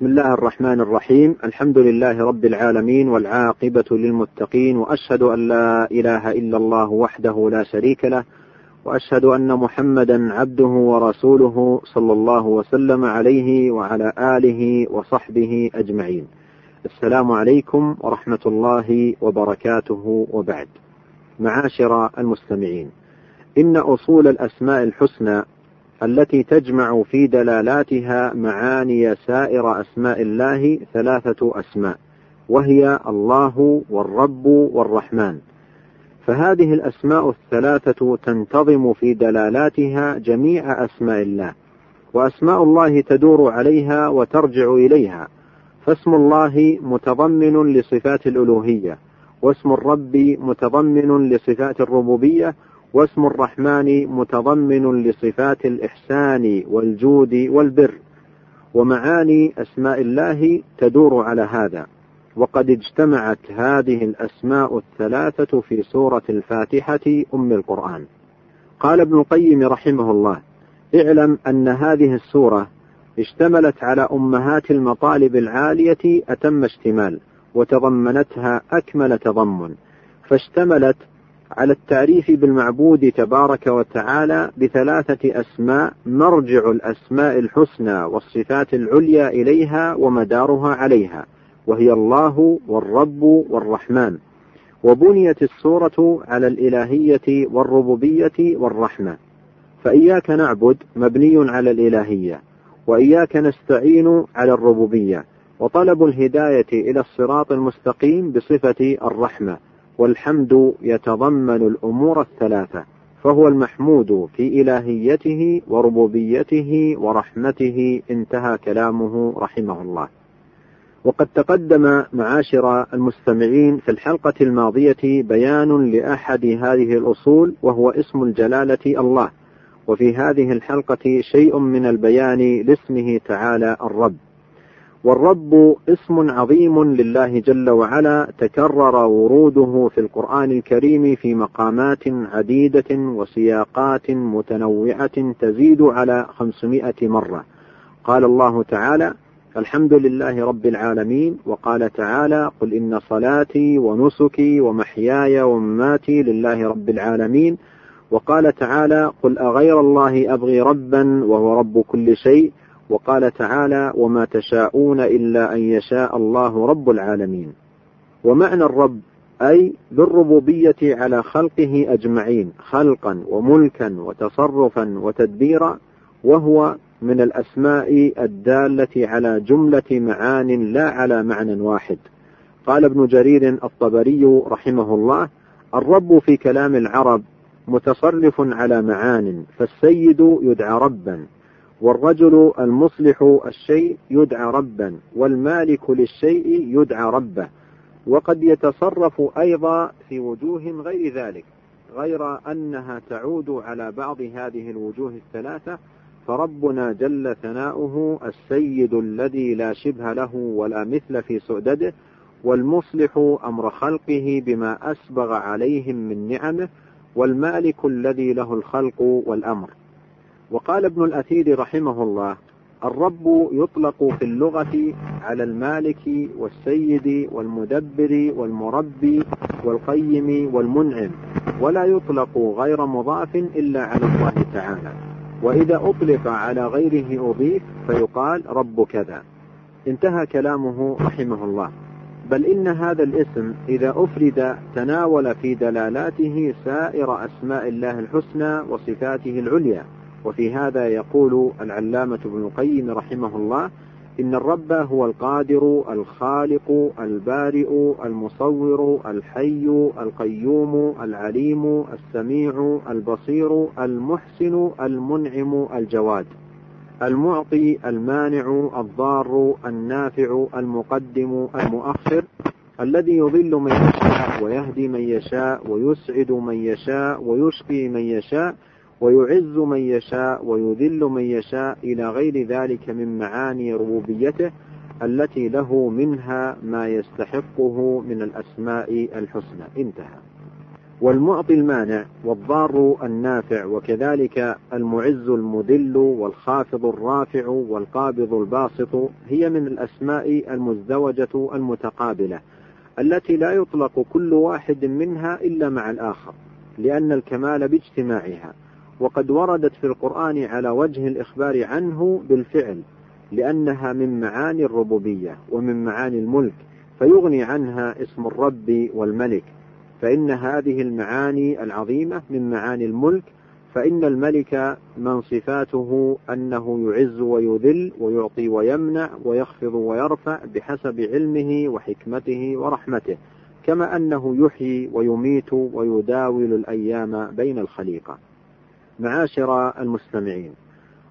بسم الله الرحمن الرحيم. الحمد لله رب العالمين والعاقبة للمتقين وأشهد أن لا إله إلا الله وحده لا شريك له وأشهد أن محمدا عبده ورسوله صلى الله وسلم عليه وعلى آله وصحبه أجمعين. السلام عليكم ورحمة الله وبركاته. وبعد معاشر المستمعين إن أصول الأسماء الحسنى التي تجمع في دلالاتها معاني سائر أسماء الله ثلاثة أسماء وهي الله والرب والرحمن. فهذه الأسماء الثلاثة تنتظم في دلالاتها جميع أسماء الله وأسماء الله تدور عليها وترجع إليها. فاسم الله متضمن لصفات الألوهية واسم الرب متضمن لصفات الربوبية واسم الرحمن متضمن لصفات الإحسان والجود والبر ومعاني أسماء الله تدور على هذا. وقد اجتمعت هذه الأسماء الثلاثة في سورة الفاتحة أم القرآن. قال ابن القيم رحمه الله اعلم أن هذه السورة اشتملت على أمهات المطالب العالية أتم اشتمال وتضمنتها أكمل تضمن فاشتملت على التعريف بالمعبود تبارك وتعالى بثلاثة أسماء مرجع الأسماء الحسنى والصفات العليا إليها ومدارها عليها وهي الله والرب والرحمن. وبنيت السورة على الإلهية والربوبية والرحمة. فإياك نعبد مبني على الإلهية وإياك نستعين على الربوبية وطلب الهداية إلى الصراط المستقيم بصفة الرحمة. والحمد يتضمن الأمور الثلاثة فهو المحمود في إلهيته وربوبيته ورحمته انتهى كلامه رحمه الله. وقد تقدم معاشر المستمعين في الحلقة الماضية بيان لأحد هذه الأصول وهو اسم الجلالة الله. وفي هذه الحلقة شيء من البيان لاسمه تعالى الرب. والرب اسم عظيم لله جل وعلا تكرر وروده في القرآن الكريم في مقامات عديدة وسياقات متنوعة تزيد على خمسمائة مرة. قال الله تعالى الحمد لله رب العالمين. وقال تعالى قل إن صلاتي ونسكي ومحياي ومماتي لله رب العالمين. وقال تعالى قل أغير الله أبغي ربا وهو رب كل شيء. وقال تعالى وما تشاءون إلا أن يشاء الله رب العالمين. ومعنى الرب أي بالربوبية على خلقه أجمعين خلقا وملكا وتصرفا وتدبيرا وهو من الأسماء الدالة على جملة معان لا على معنى واحد. قال ابن جرير الطبري رحمه الله الرب في كلام العرب متصرف على معان فالسيد يدعى ربا. والرجل المصلح الشيء يدعى ربا والمالك للشيء يدعى ربه. وقد يتصرف أيضا في وجوه غير ذلك غير أنها تعود على بعض هذه الوجوه الثلاثة فربنا جل ثناؤه السيد الذي لا شبه له ولا مثل في سؤدده والمصلح أمر خلقه بما أسبغ عليهم من نعمه والمالك الذي له الخلق والأمر. وقال ابن الأثير رحمه الله الرب يطلق في اللغة على المالك والسيد والمدبر والمربي والقيم والمنعم ولا يطلق غير مضاف إلا على الله تعالى. وإذا أطلق على غيره أضيف فيقال رب كذا. انتهى كلامه رحمه الله. بل إن هذا الاسم إذا أفرد تناول في دلالاته سائر أسماء الله الحسنى وصفاته العليا. وفي هذا يقول العلامة ابن القيم رحمه الله إن الرب هو القادر الخالق البارئ المصور الحي القيوم العليم السميع البصير المحسن المنعم الجواد. المعطي المانع الضار النافع المقدم المؤخر الذي يضل من يشاء ويهدي من يشاء ويسعد من يشاء ويشقي من يشاء. ويعز من يشاء ويذل من يشاء إلى غير ذلك من معاني ربوبيته التي له منها ما يستحقه من الأسماء الحسنى. انتهى. والمعطي المانع والضار النافع وكذلك المعز المذل والخافض الرافع والقابض الباسط هي من الأسماء المزدوجة المتقابلة التي لا يطلق كل واحد منها إلا مع الآخر لأن الكمال باجتماعها. وقد وردت في القرآن على وجه الإخبار عنه بالفعل لأنها من معاني الربوبية ومن معاني الملك فيغني عنها اسم الرب والملك. فإن هذه المعاني العظيمة من معاني الملك فإن الملك من صفاته أنه يعز ويذل ويعطي ويمنع ويخفض ويرفع بحسب علمه وحكمته ورحمته كما أنه يحيي ويميت ويداول الأيام بين الخليقة. معاشر المستمعين.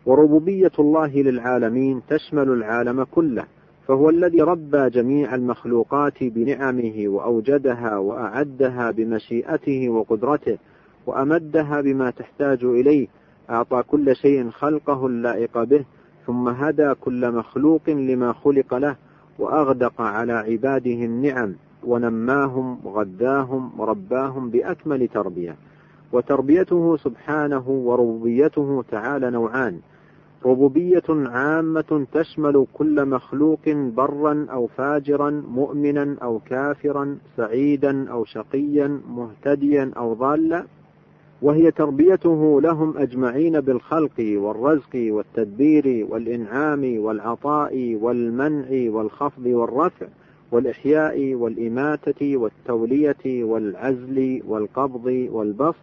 وربوبية الله للعالمين تشمل العالم كله فهو الذي ربى جميع المخلوقات بنعمه وأوجدها وأعدها بمشيئته وقدرته وأمدها بما تحتاج إليه أعطى كل شيء خلقه اللائق به ثم هدى كل مخلوق لما خلق له وأغدق على عباده النعم ونماهم وغذاهم ورباهم بأكمل تربية. وتربيته سبحانه وربوبيته تعالى نوعان. ربوبية عامة تشمل كل مخلوق برا أو فاجرا مؤمنا أو كافرا سعيدا أو شقيا مهتديا أو ضالا. وهي تربيته لهم أجمعين بالخلق والرزق والتدبير والإنعام والعطاء والمنع والخفض والرفع والإحياء والإماتة والتولية والعزل والقبض والبسط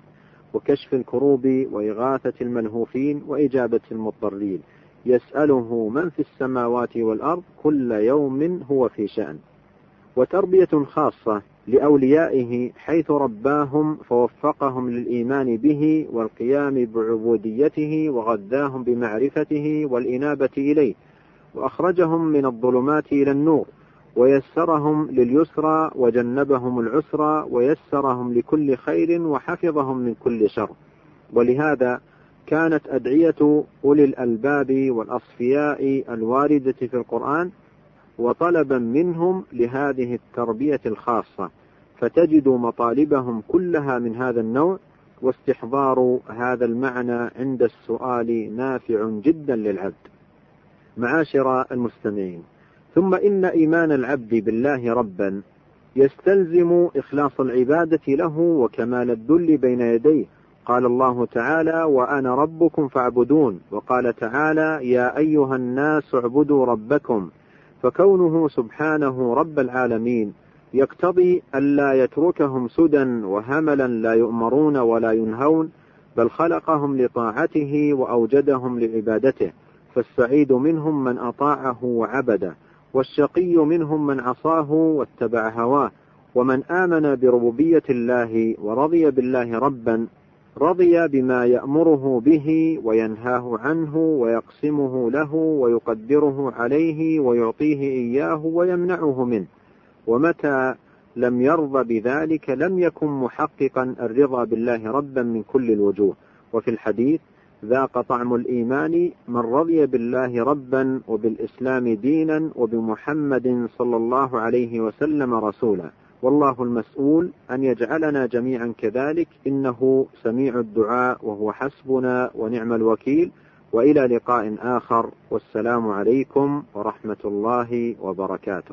وكشف الكروب وإغاثة الملهوفين وإجابة المضطرين. يسأله من في السماوات والأرض كل يوم هو في شأن. وتربية خاصة لأوليائه حيث رباهم فوفقهم للإيمان به والقيام بعبوديته وغذاهم بمعرفته والإنابة إليه. وأخرجهم من الظلمات إلى النور. ويسرهم لليسرى وجنبهم العسرى ويسرهم لكل خير وحفظهم من كل شر. ولهذا كانت أدعية أولي الألباب والأصفياء الواردة في القرآن وطلبا منهم لهذه التربية الخاصة فتجد مطالبهم كلها من هذا النوع واستحضار هذا المعنى عند السؤال نافع جدا للعبد. معاشر المستمعين ثم إن إيمان العبد بالله ربا يستلزم إخلاص العبادة له وكمال الذل بين يديه. قال الله تعالى وأنا ربكم فاعبدون وقال تعالى يا أيها الناس اعبدوا ربكم فكونه سبحانه رب العالمين يقتضي ألا يتركهم سدى وهملا لا يؤمرون ولا ينهون بل خلقهم لطاعته وأوجدهم لعبادته فالسعيد منهم من أطاعه وعبده والشقي منهم من عصاه واتبع هواه ومن آمن بربوبية الله ورضي بالله ربا رضي بما يأمره به وينهاه عنه ويقسمه له ويقدره عليه ويعطيه إياه ويمنعه منه. ومتى لم يرضى بذلك لم يكن محققا الرضا بالله ربا من كل الوجوه. وفي الحديث ذاق طعم الإيمان من رضي بالله ربا وبالإسلام دينا وبمحمد صلى الله عليه وسلم رسولا. والله المسؤول أن يجعلنا جميعا كذلك إنه سميع الدعاء وهو حسبنا ونعم الوكيل. وإلى لقاء آخر والسلام عليكم ورحمة الله وبركاته.